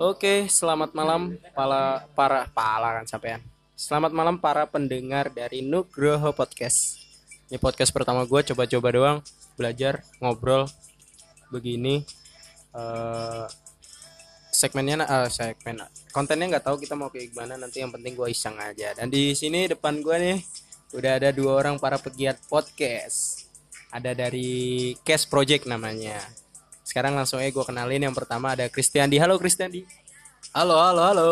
Oke, selamat malam para para pala kan sampean. Selamat malam para pendengar dari Nugroho Podcast. Ini podcast pertama gue coba-coba doang, belajar, ngobrol begini. eh segmennya uh, segmen kontennya nggak tahu kita mau kayak gimana nanti yang penting gue iseng aja dan di sini depan gue nih udah ada dua orang para pegiat podcast ada dari Cash Project namanya sekarang langsung aja gue kenalin yang pertama ada Kristiandi. Halo Kristiandi. Halo, halo, halo.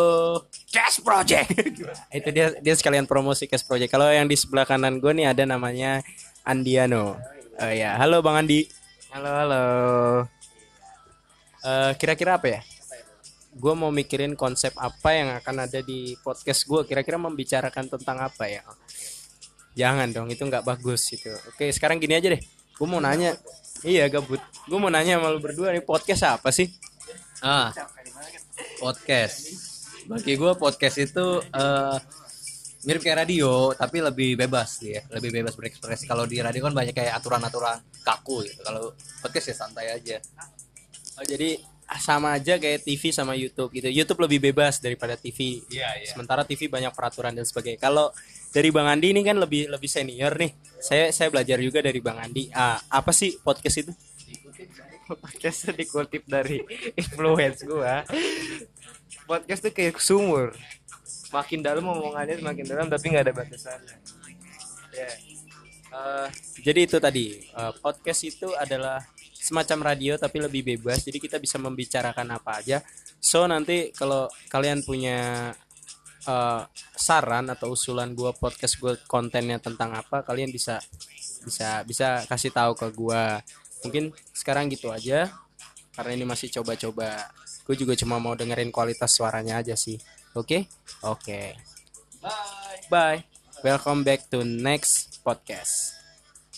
Cash Project. Itu dia dia sekalian promosi Cash Project. Kalau yang di sebelah kanan gue nih ada namanya Andiano. Oh ya. Halo Bang Andi. Halo, halo. Eh, kira-kira apa ya? Gue mau mikirin konsep apa yang akan ada di podcast gue kira-kira membicarakan tentang apa ya? Jangan dong itu nggak bagus itu oke sekarang gini aja deh. Gue mau nanya iya gabut gue mau nanya sama lu berdua nih podcast apa sih Ah, podcast. Bagi gue podcast itu eh, mirip kayak radio, tapi lebih bebas ya, lebih bebas berekspresi. Kalau di radio kan banyak kayak aturan-aturan kaku gitu. Kalau podcast ya santai aja. Oh, jadi sama aja kayak TV sama YouTube gitu. YouTube lebih bebas daripada TV Iya, iya. sementara TV banyak peraturan dan sebagainya. Kalau dari Bang Andi ini kan lebih lebih senior nih. Saya saya belajar juga dari Bang Andi. Ah, apa sih podcast itu? Podcast dikutip dari influence gua. Podcast tuh kayak sumur. Makin dalam omongannya semakin dalam tapi nggak ada batasannya ya. Eh, jadi itu tadi eh, podcast itu adalah semacam radio tapi lebih bebas. Jadi kita bisa membicarakan apa aja. So nanti kalau kalian punya eh, saran atau usulan gua podcast gue kontennya tentang apa kalian bisa bisa bisa kasih tahu ke gua. Mungkin sekarang gitu aja. Karena ini masih coba-coba. Gue juga cuma mau dengerin kualitas suaranya aja sih. Oke? Oke. Bye. Bye. Welcome back to next podcast